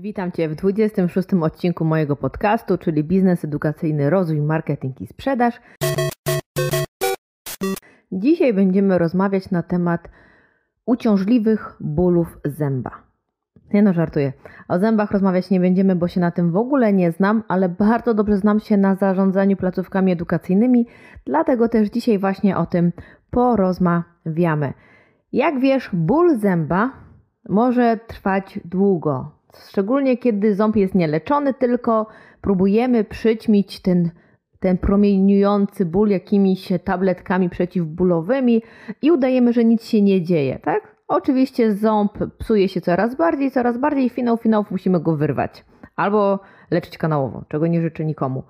Witam Cię w 26 odcinku mojego podcastu, czyli Biznes Edukacyjny Rozwój, Marketing i Sprzedaż. Dzisiaj będziemy rozmawiać na temat uciążliwych bólów zęba. Nie no, żartuję. O zębach rozmawiać nie będziemy, bo się na tym w ogóle nie znam, ale bardzo dobrze znam się na zarządzaniu placówkami edukacyjnymi, dlatego też dzisiaj właśnie o tym porozmawiamy. Jak wiesz, ból zęba może trwać długo, szczególnie kiedy ząb jest nieleczony, tylko próbujemy przyćmić ten, ten promieniujący ból jakimiś tabletkami przeciwbólowymi i udajemy, że nic się nie dzieje, tak? Oczywiście ząb psuje się coraz bardziej, coraz bardziej finał finałów musimy go wyrwać albo leczyć kanałowo, czego nie życzę nikomu.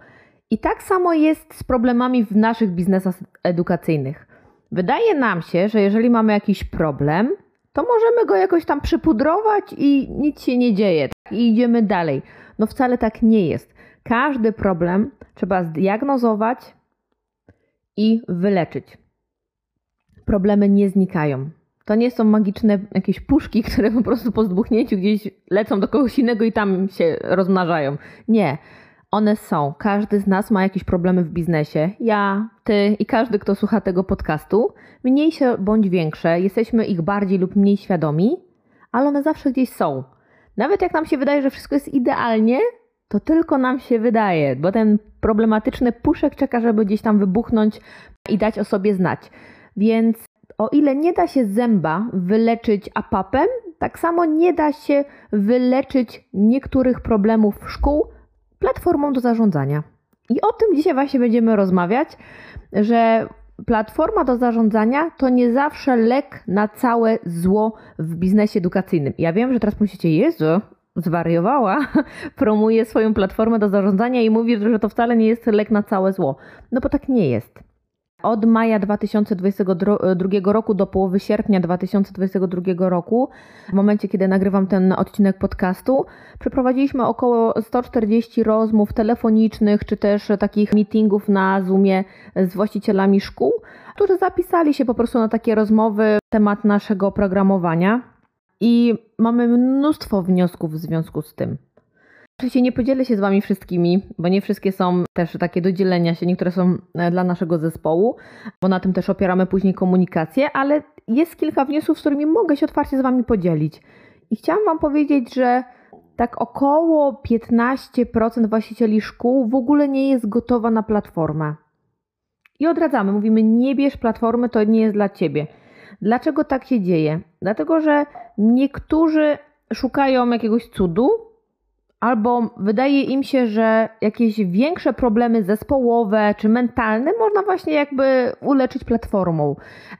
I tak samo jest z problemami w naszych biznesach edukacyjnych. Wydaje nam się, że jeżeli mamy jakiś problem, to możemy go jakoś tam przypudrować i nic się nie dzieje. Tak? I idziemy dalej. No wcale tak nie jest. Każdy problem trzeba zdiagnozować i wyleczyć. Problemy nie znikają. To nie są magiczne jakieś puszki, które po prostu po zdbuchnięciu gdzieś lecą do kogoś innego i tam się rozmnażają. Nie. One są. Każdy z nas ma jakieś problemy w biznesie. Ja, ty i każdy, kto słucha tego podcastu. Mniejsze bądź większe, jesteśmy ich bardziej lub mniej świadomi, ale one zawsze gdzieś są. Nawet jak nam się wydaje, że wszystko jest idealnie, to tylko nam się wydaje, bo ten problematyczny puszek czeka, żeby gdzieś tam wybuchnąć i dać o sobie znać. Więc o ile nie da się zęba wyleczyć apapem, tak samo nie da się wyleczyć niektórych problemów szkół platformą do zarządzania. I o tym dzisiaj właśnie będziemy rozmawiać, że platforma do zarządzania to nie zawsze lek na całe zło w biznesie edukacyjnym. Ja wiem, że teraz myślicie, Jezu, zwariowała, promuje swoją platformę do zarządzania i mówi, że to wcale nie jest lek na całe zło. No bo tak nie jest. Od maja 2022 roku do połowy sierpnia 2022 roku, w momencie kiedy nagrywam ten odcinek podcastu, przeprowadziliśmy około 140 rozmów telefonicznych czy też takich meetingów na Zoomie z właścicielami szkół, którzy zapisali się po prostu na takie rozmowy temat naszego oprogramowania i mamy mnóstwo wniosków w związku z tym. Oczywiście nie podzielę się z Wami wszystkimi, bo nie wszystkie są też takie do dzielenia się, niektóre są e, dla naszego zespołu, bo na tym też opieramy później komunikację, ale jest kilka wniosków, z którymi mogę się otwarcie z Wami podzielić. I chciałam Wam powiedzieć, że tak około 15% właścicieli szkół w ogóle nie jest gotowa na platformę. I odradzamy, mówimy: nie bierz platformy, to nie jest dla Ciebie. Dlaczego tak się dzieje? Dlatego, że niektórzy szukają jakiegoś cudu, albo wydaje im się, że jakieś większe problemy zespołowe czy mentalne można właśnie jakby uleczyć platformą.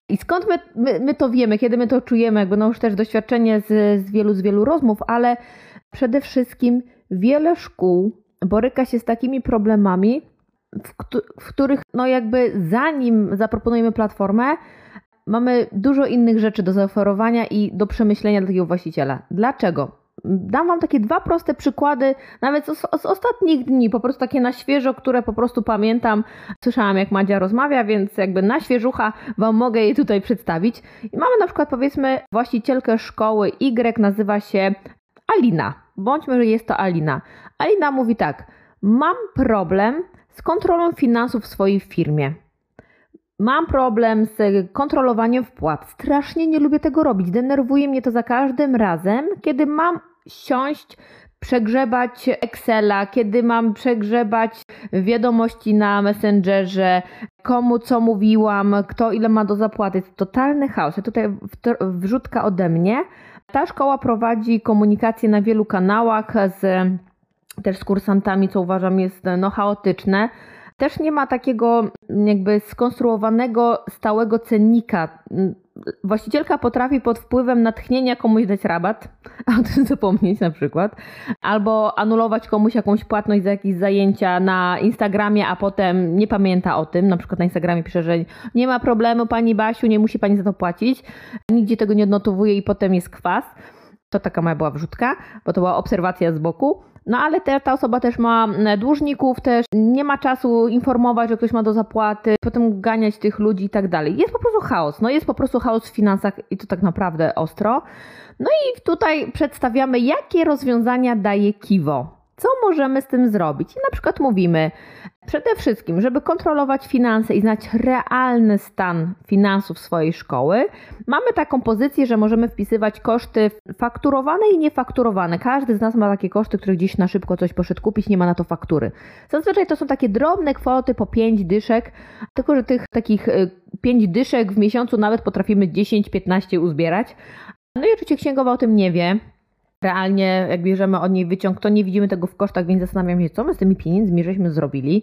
I skąd my, my, my to wiemy, kiedy my to czujemy, jakby no już też doświadczenie z, z wielu, z wielu rozmów, ale przede wszystkim wiele szkół boryka się z takimi problemami, w, w których no jakby zanim zaproponujemy platformę, mamy dużo innych rzeczy do zaoferowania i do przemyślenia dla takiego właściciela. Dlaczego? Dam Wam takie dwa proste przykłady, nawet z, z, ostatnich dni, po prostu takie na świeżo, które po prostu pamiętam. Słyszałam, jak Madzia rozmawia, więc jakby na świeżucha Wam mogę je tutaj przedstawić. I mamy na przykład, powiedzmy, właścicielkę szkoły Y, nazywa się Alina. Bądźmy, że jest to Alina. Alina mówi tak: Mam problem z kontrolą finansów w swojej firmie. Mam problem z kontrolowaniem wpłat. Strasznie nie lubię tego robić. Denerwuje mnie to za każdym razem, kiedy mam siąść, przegrzebać Excela, kiedy mam przegrzebać wiadomości na Messengerze, komu co mówiłam, kto ile ma do zapłaty. Jest totalny chaos. Ja tutaj wrzutka ode mnie. Ta szkoła prowadzi komunikację na wielu kanałach z też z kursantami, co uważam jest no, chaotyczne. Też nie ma takiego jakby skonstruowanego stałego cennika. Właścicielka potrafi pod wpływem natchnienia komuś dać rabat, a o tym zapomnieć na przykład, albo anulować komuś jakąś płatność za jakieś zajęcia na Instagramie, a potem nie pamięta o tym. Na przykład na Instagramie pisze, że nie ma problemu, pani Basiu, nie musi pani za to płacić. Nigdzie tego nie odnotowuje i potem jest kwas. To taka moja była wrzutka, bo to była obserwacja z boku. No ale te, ta osoba też ma dłużników, też nie ma czasu informować, że ktoś ma do zapłaty, potem ganiać tych ludzi i tak dalej. Jest po prostu chaos. No jest po prostu chaos w finansach i to tak naprawdę ostro. No i tutaj przedstawiamy, jakie rozwiązania daje Kiwo. Co możemy z tym zrobić? I na przykład mówimy, Przede wszystkim, żeby kontrolować finanse i znać realny stan finansów swojej szkoły, mamy taką pozycję, że możemy wpisywać koszty fakturowane i niefakturowane. Każdy z nas ma takie koszty, które gdzieś na szybko coś poszedł kupić, nie ma na to faktury. Zazwyczaj to są takie drobne kwoty po 5 dyszek, tylko że tych takich 5 y, dyszek w miesiącu nawet potrafimy 10-15 uzbierać. No i oczywiście księgowa o tym nie wie, realnie, jak bierzemy od niej wyciąg, to nie widzimy tego w kosztach, więc zastanawiam się, co my z tymi pieniędzmi żeśmy zrobili.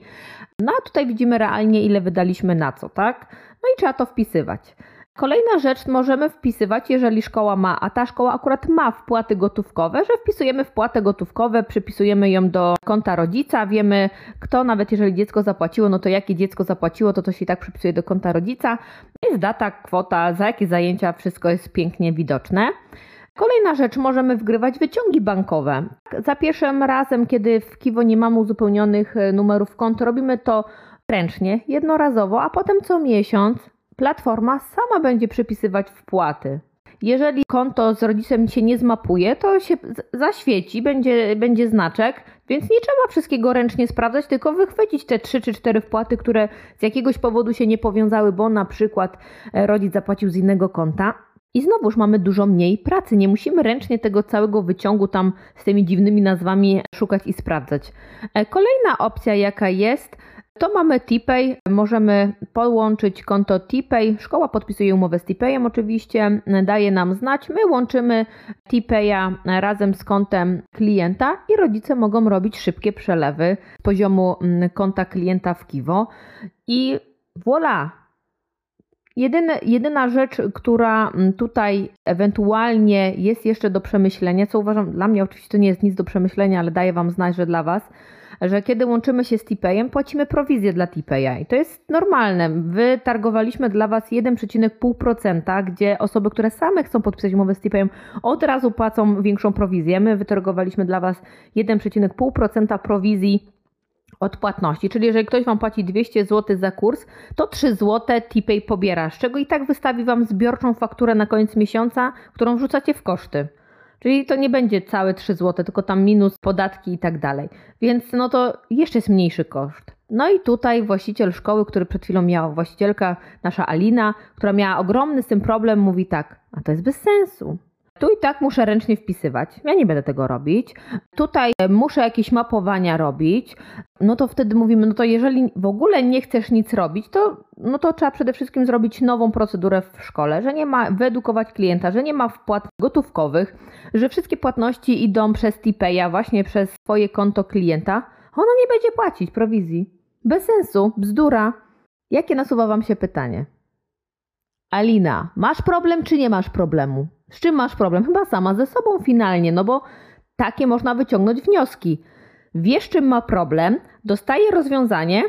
No a tutaj widzimy realnie, ile wydaliśmy na co, tak? No i trzeba to wpisywać. Kolejna rzecz możemy wpisywać, jeżeli szkoła ma, a ta szkoła akurat ma wpłaty gotówkowe, że wpisujemy wpłatę gotówkowe, przypisujemy ją do konta rodzica, wiemy kto, nawet jeżeli dziecko zapłaciło, no to jakie dziecko zapłaciło, to to się i tak przypisuje do konta rodzica. Jest data, kwota, za jakie zajęcia, wszystko jest pięknie widoczne. Kolejna rzecz, możemy wgrywać wyciągi bankowe. Za pierwszym razem, kiedy w Kiwo nie mamy uzupełnionych e, numerów kont, robimy to ręcznie, jednorazowo, a potem co miesiąc platforma sama będzie przypisywać wpłaty. Jeżeli konto z rodzicem się nie zmapuje, to się zaświeci, będzie, będzie znaczek, więc nie trzeba wszystkiego ręcznie sprawdzać, tylko wychwycić te 3 czy 4 wpłaty, które z jakiegoś powodu się nie powiązały, bo na przykład e, rodzic zapłacił z innego konta i znowuż mamy dużo mniej pracy. Nie musimy ręcznie tego całego wyciągu tam z tymi dziwnymi nazwami szukać i sprawdzać. E, kolejna opcja, jaka jest, to mamy TPay. Możemy połączyć konto TPay. Szkoła podpisuje umowę z TPayem oczywiście, daje nam znać. My łączymy TPaya razem z kontem klienta i rodzice mogą robić szybkie przelewy z poziomu mm, konta klienta w Kiwo. I voilà! Jedyne, jedyna rzecz, która mm, tutaj ewentualnie jest jeszcze do przemyślenia, co uważam, dla mnie oczywiście to nie jest nic do przemyślenia, ale daję Wam znać, że dla Was, że kiedy łączymy się z Tipayem, płacimy prowizję dla Tipaya i to jest normalne. Wytargowaliśmy dla Was 1,5%, gdzie osoby, które same chcą podpisać umowę z Tipayem, od razu płacą większą prowizję. My wytargowaliśmy dla Was 1,5% prowizji odpłatności. Czyli jeżeli ktoś Wam płaci 200 zł za kurs, to 3 zł TPay pobiera, z czego i tak wystawi Wam zbiorczą fakturę na koniec miesiąca, którą wrzucacie w koszty. Czyli to nie będzie całe 3 zł, tylko tam minus podatki i tak dalej. Więc no to jeszcze jest mniejszy koszt. No i tutaj właściciel szkoły, który przed chwilą miał, właścicielka nasza Alina, która miała ogromny z tym problem, mówi tak, a to jest bez sensu. Tu i tak muszę ręcznie wpisywać. Ja nie będę tego robić. Tutaj muszę jakieś mapowania robić. No to wtedy mówimy, no to jeżeli w ogóle nie chcesz nic robić, to, no to trzeba przede wszystkim zrobić nową procedurę w szkole, że nie ma, wyedukować klienta, że nie ma wpłat gotówkowych, że wszystkie płatności idą przez Tipeya, właśnie przez swoje konto klienta. Ona nie będzie płacić prowizji. Bez sensu, bzdura. Jakie nasuwa Wam się pytanie? Alina, masz problem czy nie masz problemu? Z czym masz problem? Chyba sama ze sobą finalnie, no bo takie można wyciągnąć wnioski. Wiesz, czym ma problem, dostaje rozwiązanie,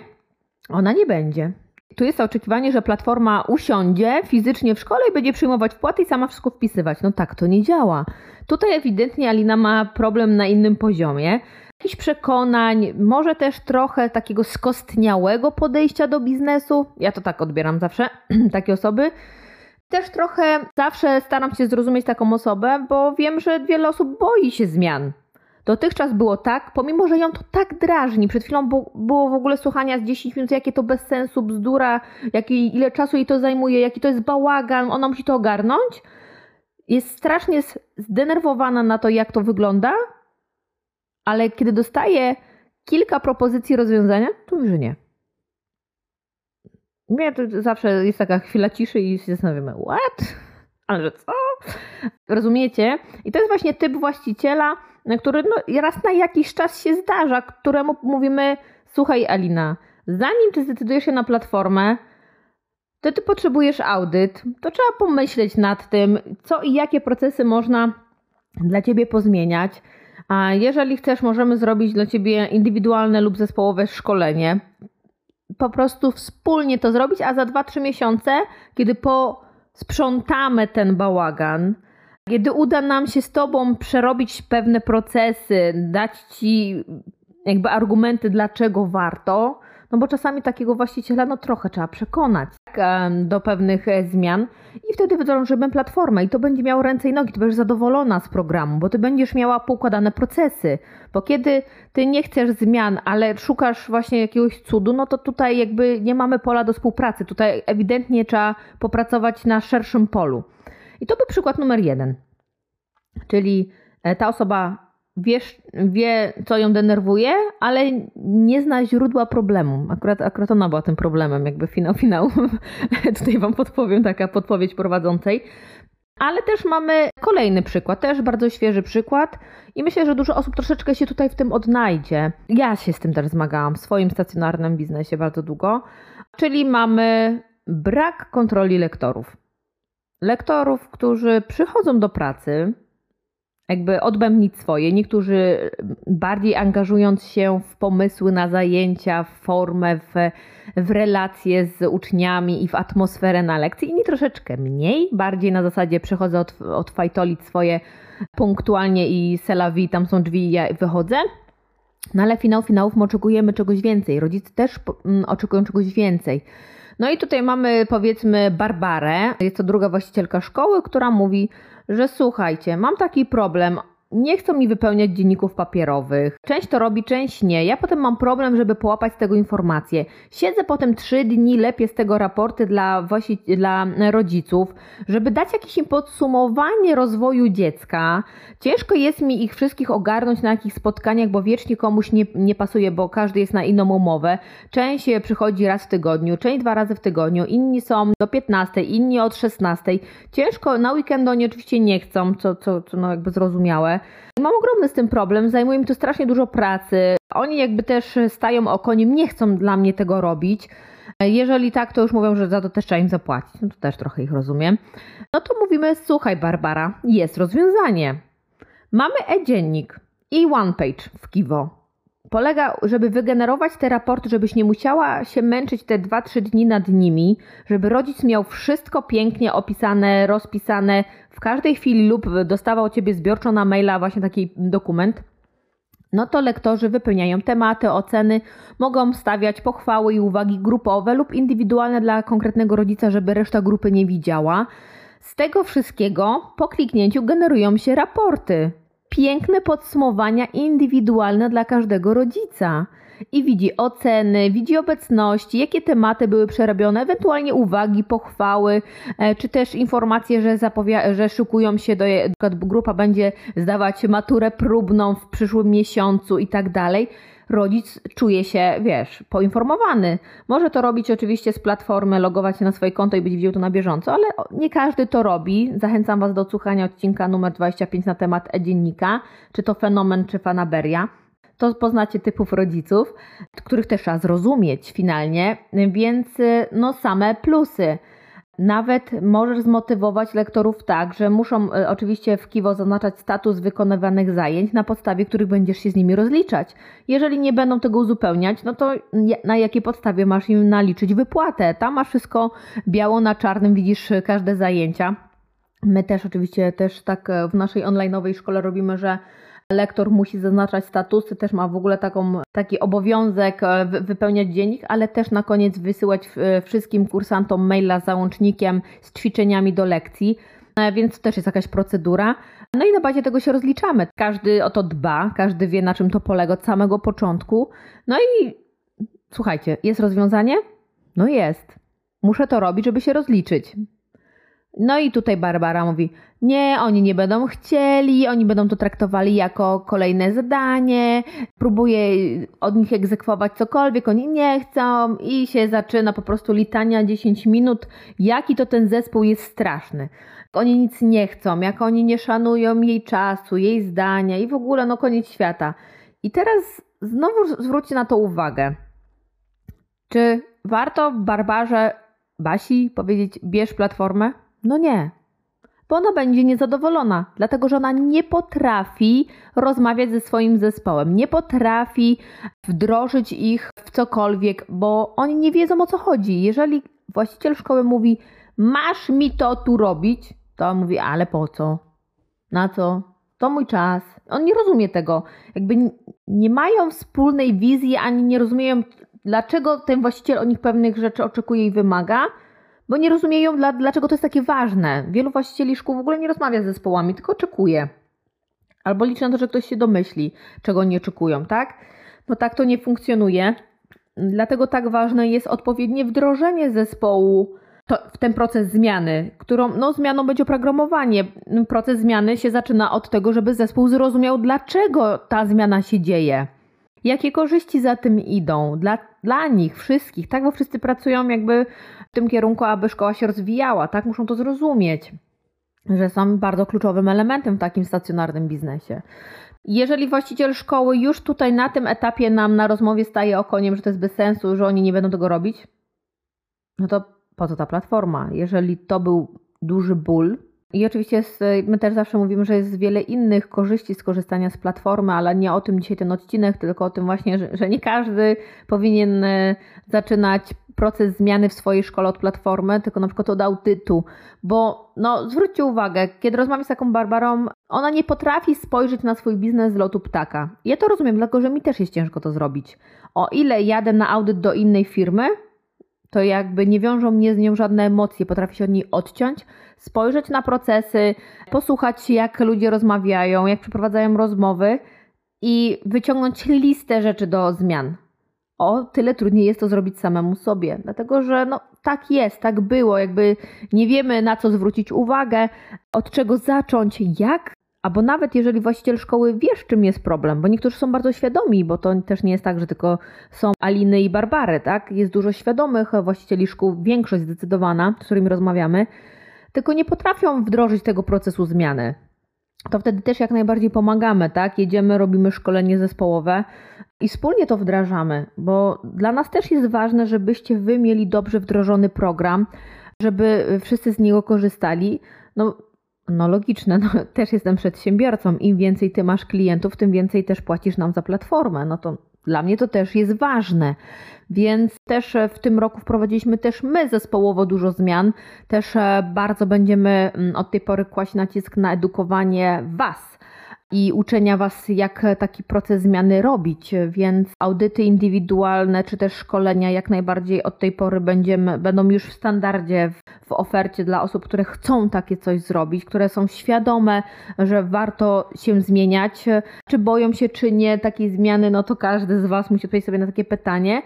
ona nie będzie. Tu jest oczekiwanie, że platforma usiądzie fizycznie w szkole i będzie przyjmować wpłaty i sama wszystko wpisywać. No tak to nie działa. Tutaj ewidentnie Alina ma problem na innym poziomie. Jakichś przekonań, może też trochę takiego skostniałego podejścia do biznesu. Ja to tak odbieram zawsze, takie osoby też trochę zawsze staram się zrozumieć taką osobę, bo wiem, że wiele osób boi się zmian. Dotychczas było tak, pomimo że ją to tak drażni. Przed chwilą było w ogóle słuchania z 10 minut, jakie to bez sensu, bzdura, jaki, ile czasu jej to zajmuje, jaki to jest bałagan, ona musi to ogarnąć. Jest strasznie zdenerwowana na to, jak to wygląda, ale kiedy dostaje kilka propozycji rozwiązania, to mówi, że nie. Nie, to zawsze jest taka chwila ciszy i się zastanawiamy, what? Ale że co? Rozumiecie? I to jest właśnie typ właściciela, który no, raz na jakiś czas się zdarza, któremu mówimy, słuchaj Alina, zanim ty zdecydujesz się na platformę, to ty potrzebujesz audyt, to trzeba pomyśleć nad tym, co i jakie procesy można dla ciebie pozmieniać. A jeżeli chcesz, możemy zrobić dla ciebie indywidualne lub zespołowe szkolenie po prostu wspólnie to zrobić, a za 2-3 miesiące, kiedy posprzątamy ten bałagan, Kiedy uda nam się z Tobą przerobić pewne procesy, dać Ci jakby argumenty, dlaczego warto, no bo czasami takiego właściciela no trochę trzeba przekonać tak, do pewnych e, zmian i wtedy wdrożymy platformę i to będzie miało ręce i nogi, ty będziesz zadowolona z programu, bo ty będziesz miała poukładane procesy, bo kiedy ty nie chcesz zmian, ale szukasz właśnie jakiegoś cudu, no to tutaj jakby nie mamy pola do współpracy, tutaj ewidentnie trzeba popracować na szerszym polu. I to był przykład numer jeden, czyli e, ta osoba wiesz, wie, co ją denerwuje, ale nie zna źródła problemu. Akurat, akurat ona była tym problemem, jakby finał, finał. Tutaj Wam podpowiem, taka podpowiedź prowadzącej. Ale też mamy kolejny przykład, też bardzo świeży przykład i myślę, że dużo osób troszeczkę się tutaj w tym odnajdzie. Ja się z tym też zmagałam w swoim stacjonarnym biznesie bardzo długo, czyli mamy brak kontroli lektorów. Lektorów, którzy przychodzą do pracy, jakby odbębnić swoje. Niektórzy bardziej angażując się w pomysły na zajęcia, w formę, w, w relacje z uczniami i w atmosferę na lekcji, inni troszeczkę mniej, bardziej na zasadzie przychodzę od, odfajtolić swoje punktualnie i selawi, tam są drzwi i ja wychodzę. No ale finał finałów my oczekujemy czegoś więcej. Rodzice też mm, oczekują czegoś więcej. No i tutaj mamy powiedzmy Barbarę, jest to druga właścicielka szkoły, która mówi, że słuchajcie, mam taki problem, nie chcą mi wypełniać dzienników papierowych. Część to robi, część nie. Ja potem mam problem, żeby połapać z tego informacje. Siedzę potem trzy dni, lepiej z tego raporty dla, właśnie, dla rodziców, żeby dać jakieś im podsumowanie rozwoju dziecka. Ciężko jest mi ich wszystkich ogarnąć na jakichś spotkaniach, bo wiecznie komuś nie, nie pasuje, bo każdy jest na inną umowę. Część przychodzi raz w tygodniu, część dwa razy w tygodniu, inni są do 15, inni od 16. Ciężko, na weekend oni oczywiście nie chcą, co, co, co no jakby zrozumiałe. Mam ogromny z tym problem, zajmuje mi to strasznie dużo pracy. Oni jakby też stają okoniem, nie chcą dla mnie tego robić. Jeżeli tak, to już mówią, że za to też trzeba im zapłacić. No to też trochę ich rozumiem. No to mówimy, słuchaj Barbara, jest rozwiązanie. Mamy e-dziennik i one page w Kiwo polega, żeby wygenerować te raporty, żebyś nie musiała się męczyć te 2-3 dni nad nimi, żeby rodzic miał wszystko pięknie opisane, rozpisane w każdej chwili lub dostawał od ciebie zbiorczo na maila właśnie taki dokument. No to lektorzy wypełniają tematy, oceny, mogą stawiać pochwały i uwagi grupowe lub indywidualne dla konkretnego rodzica, żeby reszta grupy nie widziała. Z tego wszystkiego po kliknięciu generują się raporty piękne podsumowania indywidualne dla każdego rodzica. I widzi oceny, widzi obecności, jakie tematy były przerobione, ewentualnie uwagi, pochwały, e, czy też informacje, że, zapowia- że szykują się do, grupa będzie zdawać maturę próbną w przyszłym miesiącu i tak dalej rodzic czuje się, wiesz, poinformowany. Może to robić oczywiście z platformy, logować się na swoje konto i być widział to na bieżąco, ale nie każdy to robi. Zachęcam Was do odsłuchania odcinka numer 25 na temat e-dziennika, czy to fenomen, czy fanaberia to poznacie typów rodziców, których też trzeba zrozumieć finalnie, więc no same plusy. Nawet możesz zmotywować lektorów tak, że muszą e, oczywiście w KIWO zaznaczać status wykonywanych zajęć, na podstawie których będziesz się z nimi rozliczać. Jeżeli nie będą tego uzupełniać, no to na jakiej podstawie masz im naliczyć wypłatę? Tam masz wszystko biało na czarnym, widzisz każde zajęcia. My też oczywiście też tak e, w naszej online'owej szkole robimy, że Lektor musi zaznaczać statusy, też ma w ogóle taką, taki obowiązek e, wypełniać dziennik, ale też na koniec wysyłać e, wszystkim kursantom maila z załącznikiem z ćwiczeniami do lekcji, e, więc to też jest jakaś procedura. No i na bazie tego się rozliczamy. Każdy o to dba, każdy wie na czym to polega od samego początku. No i słuchajcie, jest rozwiązanie? No jest. Muszę to robić, żeby się rozliczyć. No i tutaj Barbara mówi: Nie, oni nie będą chcieli, oni będą to traktowali jako kolejne zadanie, próbuje od nich egzekwować cokolwiek, oni nie chcą i się zaczyna po prostu litania 10 minut, jaki to ten zespół jest straszny. Oni nic nie chcą, jak oni nie szanują jej czasu, jej zdania i w ogóle no koniec świata. I teraz znowu zwróćcie na to uwagę. Czy warto Barbarze Basi powiedzieć bierz platformę? No nie. Bo ona będzie niezadowolona, dlatego że ona nie potrafi rozmawiać ze swoim zespołem, nie potrafi wdrożyć ich w cokolwiek, bo oni nie wiedzą o co chodzi. Jeżeli właściciel szkoły mówi, masz mi to tu robić, to on mówi, ale po co? Na co? To mój czas. On nie rozumie tego. Jakby nie mają wspólnej wizji, ani nie rozumieją, dlaczego ten właściciel od nich pewnych rzeczy oczekuje i wymaga, bo nie rozumieją, dla, dlaczego to jest takie ważne. Wielu właścicieli szkół w ogóle nie rozmawia z zespołami, tylko oczekuje. Albo liczy na to, że ktoś się domyśli, czego oni oczekują, tak? No tak to nie funkcjonuje. Dlatego tak ważne jest odpowiednie wdrożenie zespołu to, w ten proces zmiany, którą no, zmianą będzie oprogramowanie. Proces zmiany się zaczyna od tego, żeby zespół zrozumiał, dlaczego ta zmiana się dzieje. Jakie korzyści za tym idą dla, dla nich wszystkich, tak? Bo wszyscy pracują jakby w tym kierunku, aby szkoła się rozwijała, tak? Muszą to zrozumieć, że są bardzo kluczowym elementem w takim stacjonarnym biznesie. Jeżeli właściciel szkoły już tutaj na tym etapie nam na rozmowie staje okoniem, że to jest bez sensu, że oni nie będą tego robić, no to po co ta platforma? Jeżeli to był duży ból, i oczywiście my też zawsze mówimy, że jest wiele innych korzyści z korzystania z platformy, ale nie o tym dzisiaj ten odcinek, tylko o tym właśnie, że, że nie każdy powinien e, zaczynać proces zmiany w swojej szkole od platformy, tylko na przykład od audytu, bo no, zwróćcie uwagę, kiedy rozmawiam z taką Barbarą, ona nie potrafi spojrzeć na swój biznes z lotu ptaka. Ja to rozumiem, dlatego że mi też jest ciężko to zrobić. O ile jadę na audyt do innej firmy, to jakby nie wiążą mnie z nią żadne emocje, potrafię się od niej odciąć, spojrzeć na procesy, posłuchać jak ludzie rozmawiają, jak przeprowadzają rozmowy i wyciągnąć listę rzeczy do zmian. O tyle trudniej jest to zrobić samemu sobie, dlatego że no, tak jest, tak było, jakby nie wiemy na co zwrócić uwagę, od czego zacząć, jak Albo nawet jeżeli właściciel szkoły wie, z czym jest problem, bo niektórzy są bardzo świadomi, bo to też nie jest tak, że tylko są Aliny i Barbary, tak? Jest dużo świadomych właścicieli szkół, większość zdecydowana, z którymi rozmawiamy, tylko nie potrafią wdrożyć tego procesu zmiany. To wtedy też jak najbardziej pomagamy, tak? Jedziemy, robimy szkolenie zespołowe i wspólnie to wdrażamy, bo dla nas też jest ważne, żebyście wy mieli dobrze wdrożony program, żeby wszyscy z niego korzystali. No, no logiczne, no, też jestem przedsiębiorcą. Im więcej ty masz klientów, tym więcej też płacisz nam za platformę. No to dla mnie to też jest ważne. Więc też w tym roku wprowadziliśmy też my zespołowo dużo zmian. Też e, bardzo będziemy mm, od tej pory kłaść nacisk na edukowanie Was i uczenia Was, jak taki proces zmiany robić, więc audyty indywidualne czy też szkolenia jak najbardziej od tej pory będziemy, będą już w standardzie w, w ofercie dla osób, które chcą takie coś zrobić, które są świadome, że warto się zmieniać. Czy boją się, czy nie takiej zmiany, no to każdy z Was musi odpowiedzieć sobie na takie pytanie,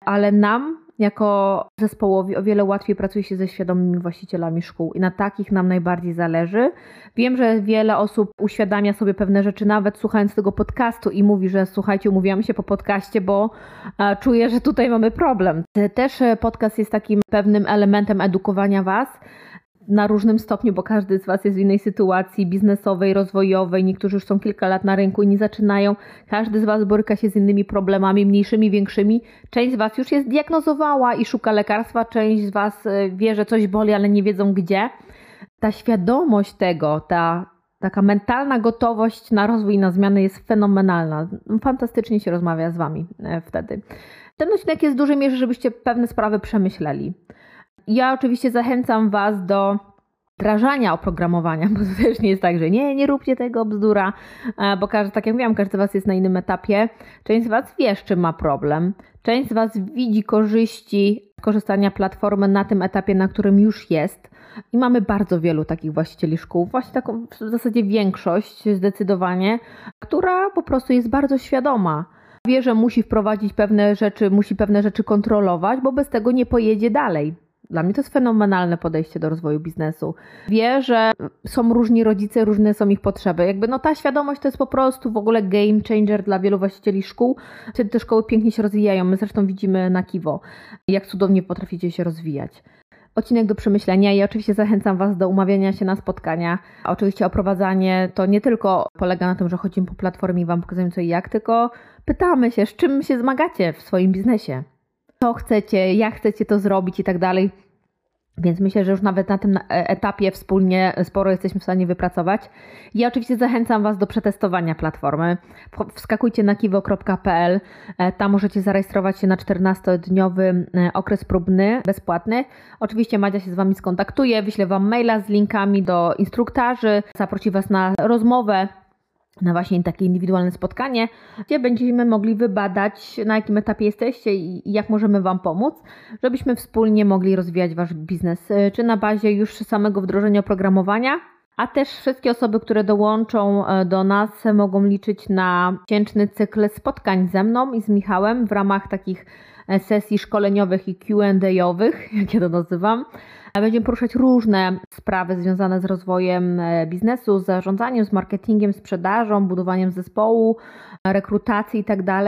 ale nam jako zespołowi o wiele łatwiej pracuje się ze świadomymi właścicielami szkół i na takich nam najbardziej zależy. Wiem, że wiele osób uświadamia sobie pewne rzeczy, nawet słuchając tego podcastu i mówi, że słuchajcie, umówiłam się po podcaście, bo e, czuję, że tutaj mamy problem. Też e, podcast jest takim pewnym elementem edukowania Was na różnym stopniu, bo każdy z Was jest w innej sytuacji biznesowej, rozwojowej. Niektórzy już są kilka lat na rynku i nie zaczynają. Każdy z Was boryka się z innymi problemami, mniejszymi, większymi. Część z Was już jest diagnozowała i szuka lekarstwa, część z Was e, wie, że coś boli, ale nie wiedzą gdzie. Ta świadomość tego, ta taka mentalna gotowość na rozwój i na zmiany jest fenomenalna. Fantastycznie się rozmawia z Wami e, wtedy. Ten odcinek jest w dużej mierze, żebyście pewne sprawy przemyśleli. Ja oczywiście zachęcam Was do wdrażania oprogramowania, bo to też nie jest tak, że nie, nie róbcie tego bzdura, e, bo każdy, tak jak mówiłam, każdy z Was jest na innym etapie. Część z Was wie, z czym ma problem. Część z Was widzi korzyści korzystania platformy na tym etapie, na którym już jest. I mamy bardzo wielu takich właścicieli szkół, właśnie taką w zasadzie większość zdecydowanie, która po prostu jest bardzo świadoma. Wie, że musi wprowadzić pewne rzeczy, musi pewne rzeczy kontrolować, bo bez tego nie pojedzie dalej. Dla mnie to jest fenomenalne podejście do rozwoju biznesu. Wie, że są różni rodzice, różne są ich potrzeby. Jakby no ta świadomość to jest po prostu w ogóle game changer dla wielu właścicieli szkół. Wtedy te szkoły pięknie się rozwijają. My zresztą widzimy na Kiwo, jak cudownie potraficie się rozwijać odcinek do przemyślenia i oczywiście zachęcam Was do umawiania się na spotkania. Oczywiście oprowadzanie to nie tylko polega na tym, że chodzimy po platformie i Wam pokazujemy co i jak, tylko pytamy się, z czym się zmagacie w swoim biznesie co chcecie, jak chcecie to zrobić i tak dalej. Więc myślę, że już nawet na tym e, etapie wspólnie sporo jesteśmy w stanie wypracować. Ja oczywiście zachęcam Was do przetestowania platformy. Wskakujcie na kiwo.pl, e, tam możecie zarejestrować się na 14-dniowy e, okres próbny, bezpłatny. Oczywiście Madzia się z Wami skontaktuje, wyślę Wam maila z linkami do instruktarzy, zaprosi Was na rozmowę na właśnie takie indywidualne spotkanie, gdzie będziemy mogli wybadać, na jakim etapie jesteście i jak możemy Wam pomóc, żebyśmy wspólnie mogli rozwijać Wasz biznes, y, czy na bazie już samego wdrożenia oprogramowania, a też wszystkie osoby, które dołączą e, do nas, mogą liczyć na miesięczny cykl spotkań ze mną i z Michałem w ramach takich e, sesji szkoleniowych i QA-owych, jak ja to nazywam. Będziemy poruszać różne sprawy związane z rozwojem e, biznesu, z zarządzaniem, z marketingiem, sprzedażą, budowaniem zespołu, rekrutacji itd. Tak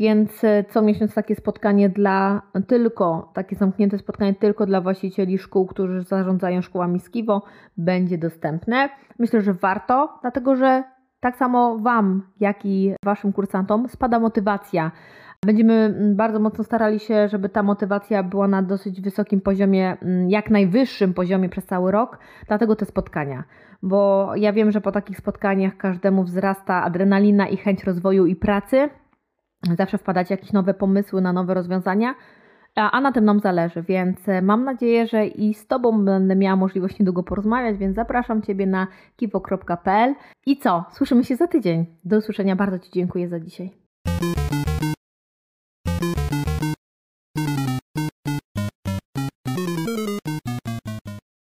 Więc e, co miesiąc takie spotkanie dla tylko, takie zamknięte spotkanie tylko dla właścicieli szkół, którzy zarządzają szkołami Skiwo, będzie dostępne. Myślę, że warto, dlatego że tak samo Wam, jak i Waszym kursantom spada motywacja Będziemy mm, bardzo mocno starali się, żeby ta motywacja była na dosyć wysokim poziomie, mm, jak najwyższym poziomie przez cały rok, dlatego te spotkania. Bo ja wiem, że po takich spotkaniach każdemu wzrasta adrenalina i chęć rozwoju i pracy. Zawsze wpadacie jakieś nowe pomysły na nowe rozwiązania, a, na tym nam zależy, więc e, mam nadzieję, że i z Tobą będę miała możliwość niedługo porozmawiać, więc zapraszam Ciebie na kiwo.pl. I co? Słyszymy się za tydzień. Do usłyszenia, bardzo Ci dziękuję za dzisiaj.